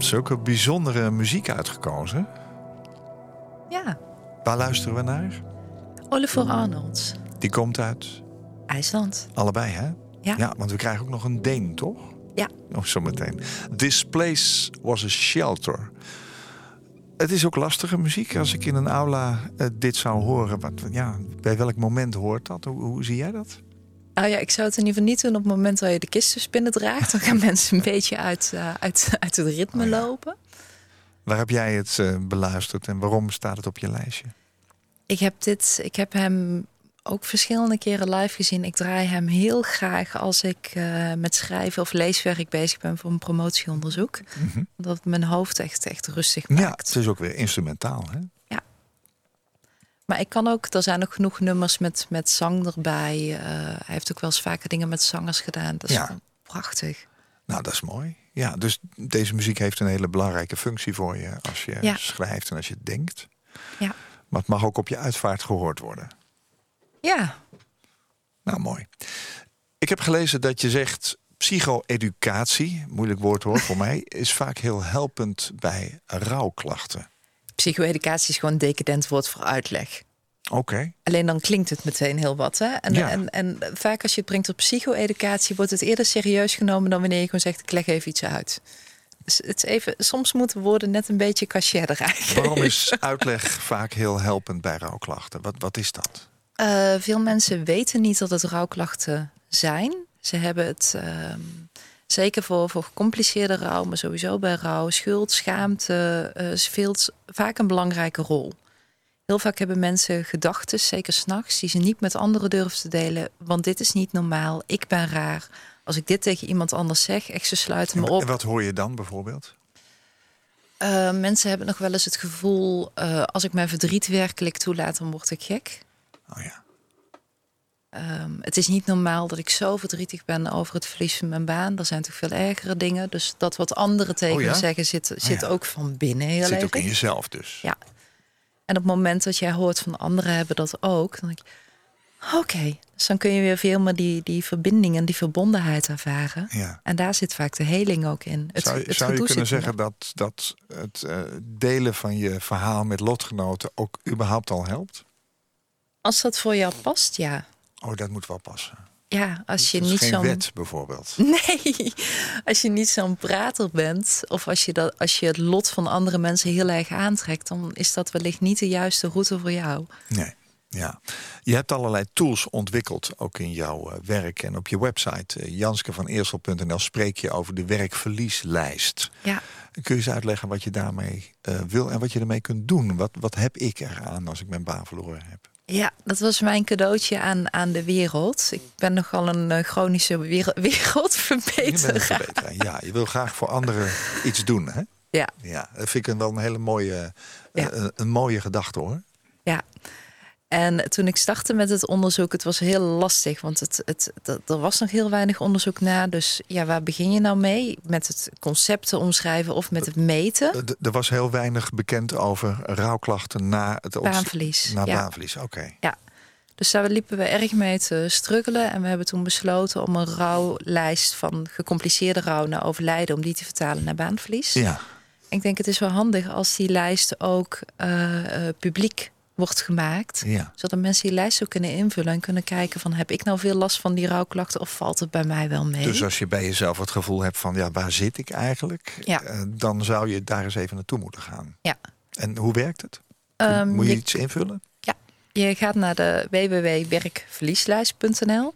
hebt zulke bijzondere muziek uitgekozen. Ja, Waar luisteren we naar? Oliver Arnold, Die komt uit IJsland. allebei, hè? Ja. Ja, want we krijgen ook nog een Deen, toch? Ja. Oh, zometeen. This place was a shelter. Het is ook lastige muziek. Als ik in een aula eh, dit zou horen, wat, ja, bij welk moment hoort dat? Hoe, hoe zie jij dat? Nou ja, ik zou het in ieder geval niet doen op het moment dat je de kisten binnen draagt. Dan gaan mensen een beetje uit, eh, uit, uit het ritme Oh ja. lopen. Waar heb jij het eh, beluisterd en waarom staat het op je lijstje? Ik heb, dit, ik heb hem ook verschillende keren live gezien. Ik draai hem heel graag als ik eh, met schrijven of leeswerk bezig ben voor een promotieonderzoek. Dat het mijn hoofd echt, echt rustig Ja, maakt. het is ook weer instrumentaal, hè? Maar ik kan ook, er zijn ook genoeg nummers met, met zang erbij. Eh, hij heeft ook wel eens vaker dingen met zangers gedaan. Dat is Ja. prachtig. Nou, dat is mooi. Ja, dus deze muziek heeft een hele belangrijke functie voor je als je Ja. schrijft en als je denkt. Ja. Maar het mag ook op je uitvaart gehoord worden. Ja, Nou, mooi. Ik heb gelezen dat je zegt psycho-educatie, moeilijk woord hoor voor mij, is vaak heel helpend bij rouwklachten. Psycho-educatie is gewoon een decadent woord voor uitleg. Oké. Alleen dan klinkt het meteen heel wat. Hè? En, Ja. en, en vaak als je het brengt op psycho-educatie, wordt het eerder serieus genomen dan wanneer je gewoon zegt: ik leg even iets uit. Dus het is even, soms moeten woorden net een beetje cachet eruit. Waarom is uitleg vaak heel helpend bij rouwklachten? Wat, wat is dat? Eh, veel mensen weten niet dat het rouwklachten zijn. Ze hebben het ehm, zeker voor, voor gecompliceerde rouw, maar sowieso bij rouw, schuld, schaamte, eh, speelt vaak een belangrijke rol. Heel vaak hebben mensen gedachten, zeker s'nachts, die ze niet met anderen durven te delen. Want dit is niet normaal, ik ben raar. Als ik dit tegen iemand anders zeg, echt ze sluiten me En op. wat hoor je dan bijvoorbeeld? Eh, mensen hebben nog wel eens het gevoel, eh, als ik mijn verdriet werkelijk toelaat, dan word ik gek. Oh ja. Ehm, het is niet normaal dat ik zo verdrietig ben over het verlies van mijn baan. Er zijn toch veel ergere dingen. Dus dat wat anderen tegen Oh ja? me zeggen zit, zit ja. ook van binnen heel Het zit ook in jezelf dus. Ja. En op het moment dat jij hoort van anderen hebben dat ook, dan denk ik, oké. Dus dan kun je weer veel meer die, die verbinding en die verbondenheid ervaren. Ja. En daar zit vaak de heling ook in. Het, zou je, het zou je kunnen zit zeggen dat, dat het eh, delen van je verhaal met lotgenoten ook überhaupt al helpt? Als dat voor jou past, ja. Oh, dat moet wel passen. Ja, als je Dat is niet zo'n wet bijvoorbeeld. Nee, als je niet zo'n prater bent, of als je, dat, als je het lot van andere mensen heel erg aantrekt, dan is dat wellicht niet de juiste route voor jou. Nee. Ja, je hebt allerlei tools ontwikkeld, ook in jouw eh, werk en op je website. eh, janskevaaneersel.nl spreek je over de werkverlieslijst. Ja, Kun je eens uitleggen wat je daarmee eh, wil en wat je ermee kunt doen? Wat, wat heb ik eraan als ik mijn baan verloren heb? Ja dat was mijn cadeautje aan, aan de wereld. Ik ben nogal een eh, chronische wereld, Je wereldverbeteraar. verbeteraar. Ja, je wil graag voor anderen iets doen, hè? Ja, Ja, dat vind ik een- wel een hele mooie, Ja. eh, een, een mooie gedachte, hoor. ja. En toen ik startte met het onderzoek, het was heel lastig, want het, het, er was nog heel weinig onderzoek naar. Dus ja, waar begin je nou mee? Met het concept te omschrijven of met het meten? Er was heel weinig bekend over rouwklachten na het Baanverlies, Na ja. baanverlies, oké. Dus daar liepen we erg mee te struggelen. En we hebben toen besloten om een rouwlijst van gecompliceerde rouw naar overlijden... om die te vertalen naar baanverlies. Ja, Ik denk het is wel handig als die lijst ook eh, publiek wordt gemaakt. ja. Zodat mensen die lijst ook kunnen invullen en kunnen kijken van... heb ik nou veel last van die rouwklachten of valt het bij mij wel mee? Dus als je bij jezelf het gevoel hebt van, ja, waar zit ik eigenlijk? Ja. Eh, dan zou je daar eens even naartoe moeten gaan. Ja. En hoe werkt het? Ehm, Moet je je- iets invullen? Ja, je gaat naar de www.werkverlieslijst.nl.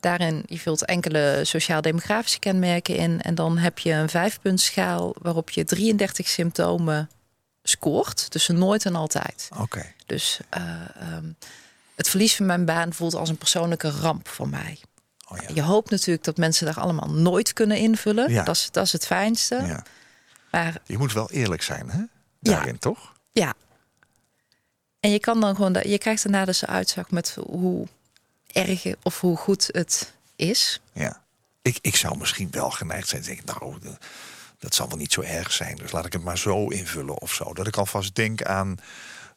Daarin je vult enkele sociaal-demografische kenmerken in. En dan heb je een vijfpuntschaal waarop je 33 symptomen scoort. Dus nooit en altijd. Oké. Dus eh, ehm, het verlies van mijn baan voelt als een persoonlijke ramp voor mij. Oh, ja. Je hoopt natuurlijk dat mensen daar allemaal nooit kunnen invullen. Ja. Dat, is, dat is het fijnste. ja. Maar Je moet wel eerlijk zijn, hè? Daarin, toch? Ja. En je kan dan gewoon, je krijgt daarna dus een uitzag met hoe erg of hoe goed het is. Ja. Ik, ik zou misschien wel geneigd zijn te denken, nou, dat zal wel niet zo erg zijn. Dus laat ik het maar zo invullen of zo. Dat ik alvast denk aan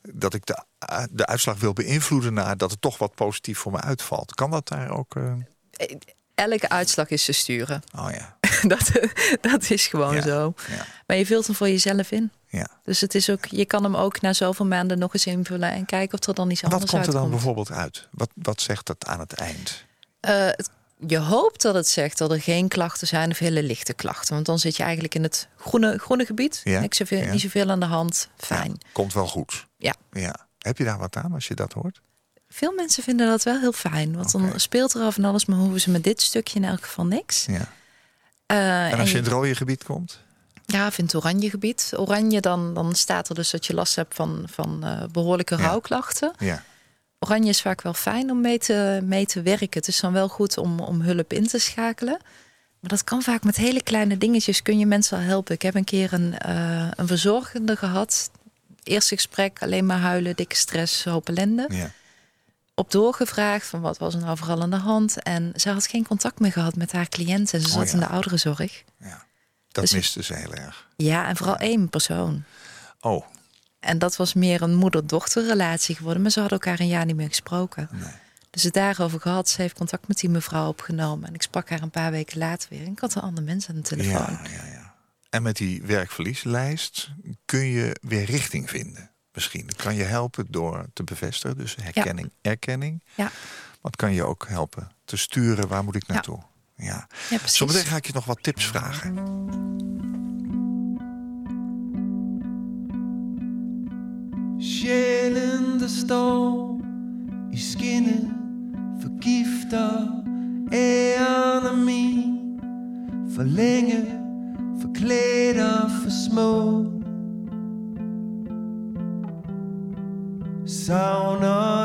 dat ik de, de uitslag wil beïnvloeden naar dat het toch wat positief voor me uitvalt. Kan dat daar ook? eh? Elke uitslag is te sturen. Oh ja. dat, dat is gewoon Ja, zo. ja. Maar je vult hem voor jezelf in. Ja. Dus het is ook, je kan hem ook na zoveel maanden nog eens invullen en kijken of er dan iets Wat anders komt er dan uitkomt. bijvoorbeeld uit? Wat, wat zegt dat aan het eind? Eh, het- je hoopt dat het zegt dat er geen klachten zijn of hele lichte klachten. Want dan zit je eigenlijk in het groene, groene gebied. Ja, Niks zoveel, ja. Niet zoveel aan de hand. Fijn. Ja, komt wel goed. Ja. ja. Heb je daar wat aan als je dat hoort? Veel mensen vinden dat wel heel fijn. Want dan speelt er af en alles, maar hoeven ze met dit stukje in elk geval niks. Ja. Eh, En als je in het rode gebied komt? Ja, het oranje gebied. Oranje, dan, dan staat er dus dat je last hebt van, van eh, behoorlijke rouwklachten. Ja. Oranje is vaak wel fijn om mee te, mee te werken. Het is dan wel goed om, om hulp in te schakelen. Maar dat kan vaak met hele kleine dingetjes kun je mensen al helpen. Ik heb een keer een, eh, een verzorgende gehad. Eerste gesprek, alleen maar huilen, dikke stress, hoop ellende. ja. Op doorgevraagd van wat was er nou vooral aan de hand. En ze had geen contact meer gehad met haar cliënten. Ze Oh zat ja. in de ouderenzorg. ja. Dat Dus- miste ze heel erg. Ja, en vooral één persoon. Oh, En dat was meer een moeder-dochterrelatie geworden. Maar ze hadden elkaar een jaar niet meer gesproken. nee. Dus het daarover gehad. Ze heeft contact met die mevrouw opgenomen. En ik sprak haar een paar weken later weer. En ik had een ander mens aan de telefoon. Ja, ja, ja. En met die werkverlieslijst kun je weer richting vinden. Misschien Dat kan je helpen door te bevestigen. Dus herkenning, erkenning. Ja, Wat kan je ook helpen te sturen? Waar moet ik naartoe? Ja. ja precies. Zometeen ga ik je nog wat tips vragen. Sjælen der står i skinnet Forgifter æren af min. For længe Forklædt og for små. Savner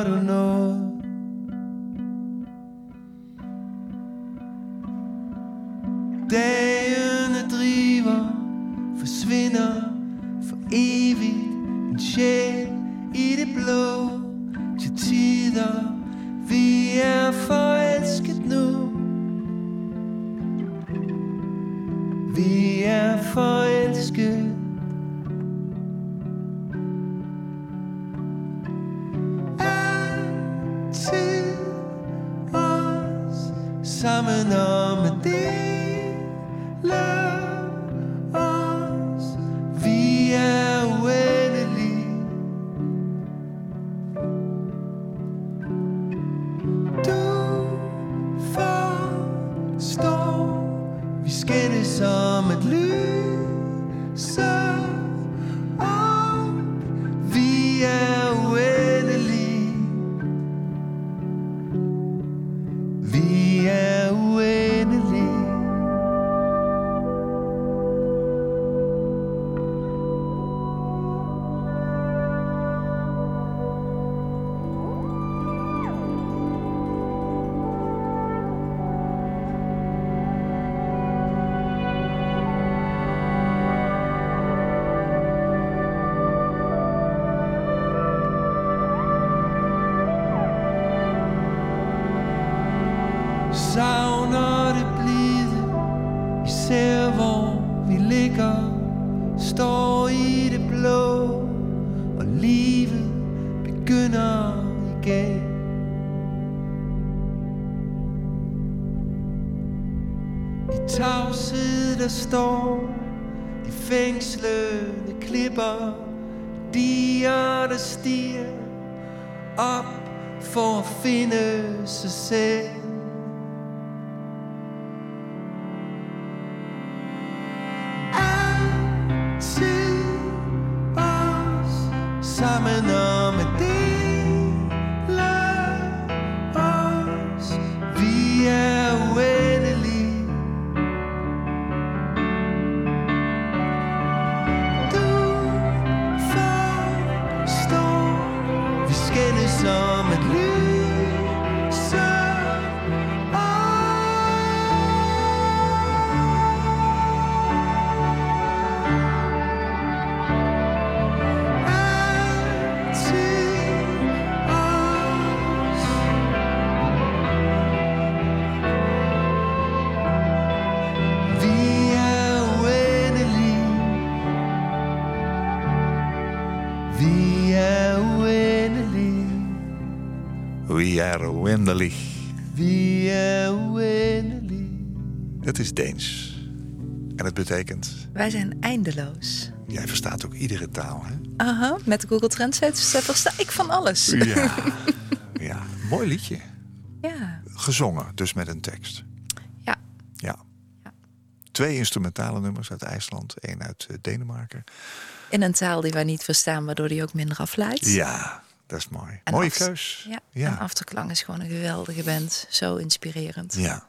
klipper Diger der stiger Op for at finde sig selv. We are wendelig. Vi er uendelige. Het is Deens. En het betekent, Wij zijn eindeloos. jij verstaat ook iedere taal, hè? Aha, met Google Translate versta ik van alles. Ja. ja, mooi liedje. Ja. Gezongen, dus met een tekst. Ja. Ja. Ja. Twee instrumentale nummers uit IJsland, één uit eh, Denemarken. In een taal die wij niet verstaan, waardoor die ook minder afleidt. Ja, dat is mooi. En Mooie af- keus. Ja. Ja. En is gewoon een geweldige band. Zo inspirerend. Ja,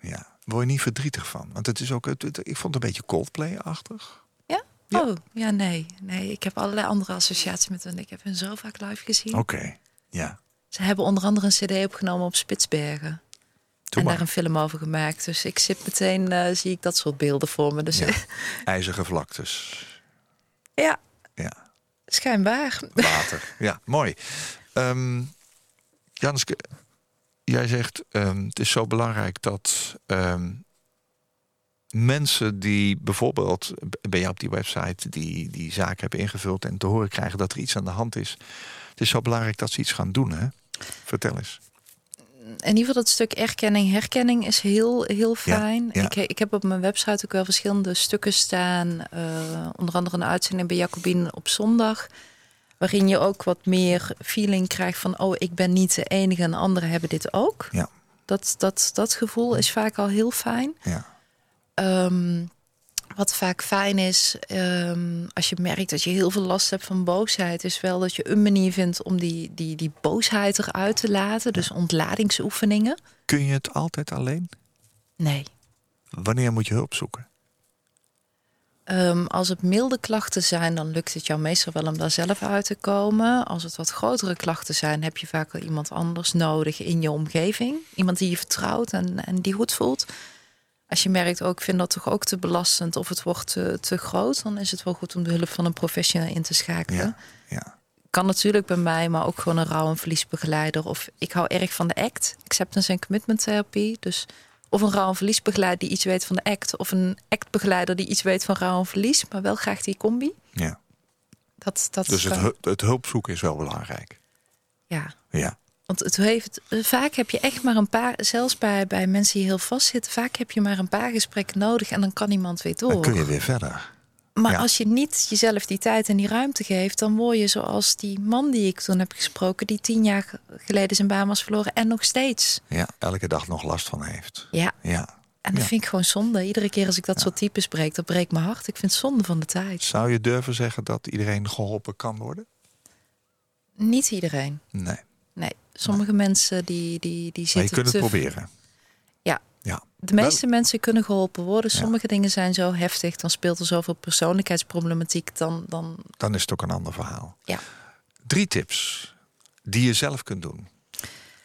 ja. Word je niet verdrietig van? Want het is ook, het, het- ik vond het een beetje Coldplay-achtig. Ja? Ja. Oh, ja, nee. Nee, ik heb allerlei andere associaties met hen. Ik heb hen zo vaak live gezien. Oké, ja. Ze hebben onder andere een cd opgenomen op Spitsbergen. En maar. daar een film over gemaakt. Dus ik zit meteen, eh, zie ik dat soort beelden voor me. Dus ja, IJzige vlaktes. ja Ja, schijnbaar. water. ja, mooi. Ehm Janske, jij zegt ehm, het is zo belangrijk dat ehm, mensen die bijvoorbeeld bij jou op die website die, die zaken hebben ingevuld en te horen krijgen dat er iets aan de hand is. Het is zo belangrijk dat ze iets gaan doen, hè? Vertel eens. In ieder geval dat stuk erkenning, herkenning is heel, heel fijn. ja. Ik, ik heb op mijn website ook wel verschillende stukken staan. eh, onder andere een uitzending bij Jacobine op zondag. Waarin je ook wat meer feeling krijgt van... oh, ik ben niet de enige en anderen hebben dit ook. Ja. Dat, dat, dat gevoel is vaak al heel fijn. Ja. Ehm, wat vaak fijn is, ehm, als je merkt dat je heel veel last hebt van boosheid, is wel dat je een manier vindt om die, die, die boosheid eruit te laten. Dus ontladingsoefeningen. Kun je het altijd alleen? Nee. Wanneer moet je hulp zoeken? Ehm, als het milde klachten zijn, dan lukt het jou meestal wel om daar zelf uit te komen. Als het wat grotere klachten zijn, heb je vaak wel iemand anders nodig in je omgeving. Iemand die je vertrouwt en, en die goed voelt. Als je merkt, ook ik vind dat toch ook te belastend of het wordt te, te groot, dan is het wel goed om de hulp van een professional in te schakelen. Ja, ja. Kan natuurlijk bij mij, maar ook gewoon een rouw- en verliesbegeleider. Of ik hou erg van de ACT, Acceptance and Commitment Therapie. Dus of een rouw- en verliesbegeleider die iets weet van de ACT, of een ACT-begeleider die iets weet van rouw en verlies, maar wel graag die combi. ja. Dat, dat Dus het, het hulp zoeken is wel belangrijk. ja. Ja. Want het heeft, vaak heb je echt maar een paar, zelfs bij, bij mensen die heel vast zitten, vaak heb je maar een paar gesprekken nodig en dan kan iemand weer door. Dan kun je weer verder. Maar Ja. als je niet jezelf die tijd en die ruimte geeft, dan word je zoals die man die ik toen heb gesproken, die tien jaar geleden zijn baan was verloren en nog steeds. Ja, elke dag nog last van heeft. Ja, Ja. en dat Ja. vind ik gewoon zonde. Iedere keer als ik dat soort types breek, dat breekt mijn hart. Ik vind het zonde van de tijd. Zou je durven zeggen dat iedereen geholpen kan worden? Niet iedereen. Nee. Sommige mensen die, die, die Maar zitten je kunt het te- proberen. Ja, Ja. de meeste mensen kunnen geholpen worden. Ja. Sommige dingen zijn zo heftig, dan speelt er zoveel persoonlijkheidsproblematiek. Dan, dan Dan is het ook een ander verhaal. ja. Drie tips die je zelf kunt doen.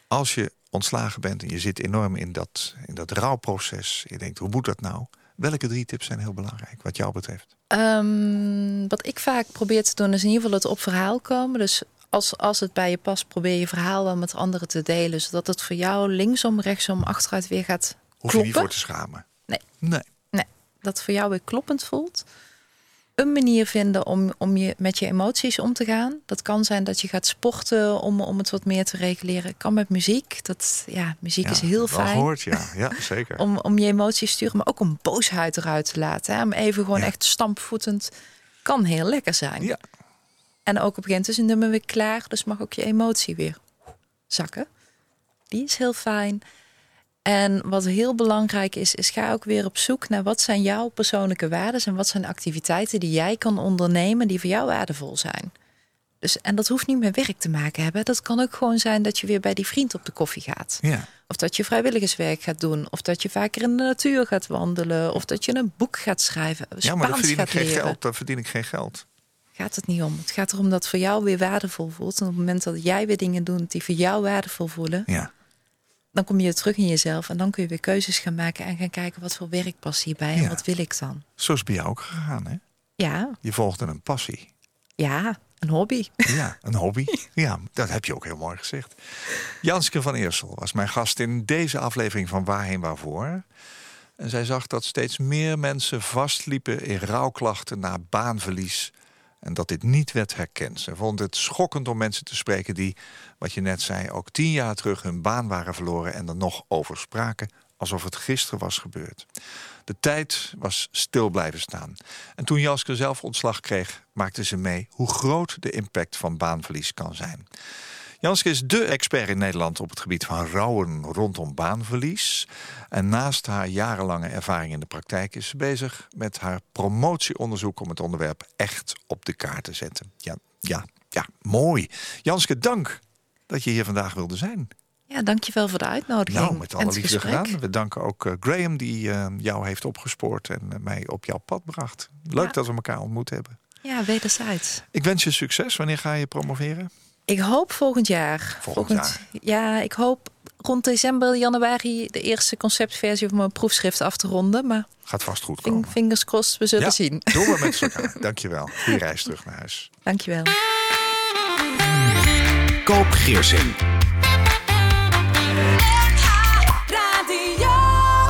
Als je ontslagen bent en je zit enorm in dat, in dat rouwproces. Je denkt, hoe moet dat nou? Welke drie tips zijn heel belangrijk wat jou betreft? Ehm, wat ik vaak probeer te doen is in ieder geval het op verhaal komen. Dus als, als het bij je past, probeer je verhaal wel met anderen te delen. Zodat het voor jou linksom, rechtsom, achteruit weer gaat Hoef je niet voor te schamen. Nee. Nee. Nee, dat het voor jou weer kloppend voelt. Een manier vinden om, om je, met je emoties om te gaan. Dat kan zijn dat je gaat sporten om, om het wat meer te reguleren. Kan met muziek. Dat, ja, muziek is heel fijn. gehoord, ja. Ja, zeker. Om, om je emoties te sturen, maar ook om boosheid eruit te laten. Hè? Om even gewoon Ja. echt stampvoetend. Kan heel lekker zijn. Ja. En ook op een gegeven moment is een nummer weer klaar. Dus mag ook je emotie weer zakken. Die is heel fijn. En wat heel belangrijk is, is ga ook weer op zoek naar wat zijn jouw persoonlijke waarden en wat zijn activiteiten die jij kan ondernemen die voor jou waardevol zijn. Dus, en dat hoeft niet met werk te maken hebben. Dat kan ook gewoon zijn dat je weer bij die vriend op de koffie gaat. Ja. Of dat je vrijwilligerswerk gaat doen. Of dat je vaker in de natuur gaat wandelen. Of dat je een boek gaat schrijven. ja, maar dan Spaans verdien ik geen geld. Dan verdien ik geen geld. Gaat het niet om. Het gaat erom dat het voor jou weer waardevol voelt. En op het moment dat jij weer dingen doet die voor jou waardevol voelen, Ja. dan kom je terug in jezelf. En dan kun je weer keuzes gaan maken en gaan kijken wat voor werk past hierbij en Ja. wat wil ik dan. Zo is het bij jou ook gegaan, hè? Ja, Je volgde een passie. ja, een hobby. Ja, een hobby. Ja, dat heb je ook heel mooi gezegd. Janske van Eersel was mijn gast in deze aflevering van Waarheen Waarvoor. En zij zag dat steeds meer mensen vastliepen in rouwklachten na baanverlies. En dat dit niet werd herkend. Ze vond het schokkend om mensen te spreken die, wat je net zei, ook tien jaar terug hun baan waren verloren en er nog over spraken alsof het gisteren was gebeurd. De tijd was stil blijven staan. En toen Janske zelf ontslag kreeg, maakte ze mee hoe groot de impact van baanverlies kan zijn. Janske is dé expert in Nederland op het gebied van rouwen rondom baanverlies. En naast haar jarenlange ervaring in de praktijk is ze bezig met haar promotieonderzoek om het onderwerp echt op de kaart te zetten. Ja, ja, ja, mooi. Janske, dank dat je hier vandaag wilde zijn. Ja, dankjewel voor de uitnodiging. Nou, met alle liefde gesprek. gedaan. We danken ook eh, Graham die eh, jou heeft opgespoord en eh, mij op jouw pad bracht. Leuk Ja. dat we elkaar ontmoet hebben. Ja, wederzijds. Ik wens je succes. Wanneer ga je promoveren? Ik hoop volgend jaar. Volgend Ja, ik hoop rond december, januari de eerste conceptversie van mijn proefschrift af te ronden. Maar Gaat vast goed komen. fingers crossed, we zullen Ja, zien. Doen we met elkaar. Dankjewel. Goeie reis terug naar huis. Dankjewel. Koop Geersing.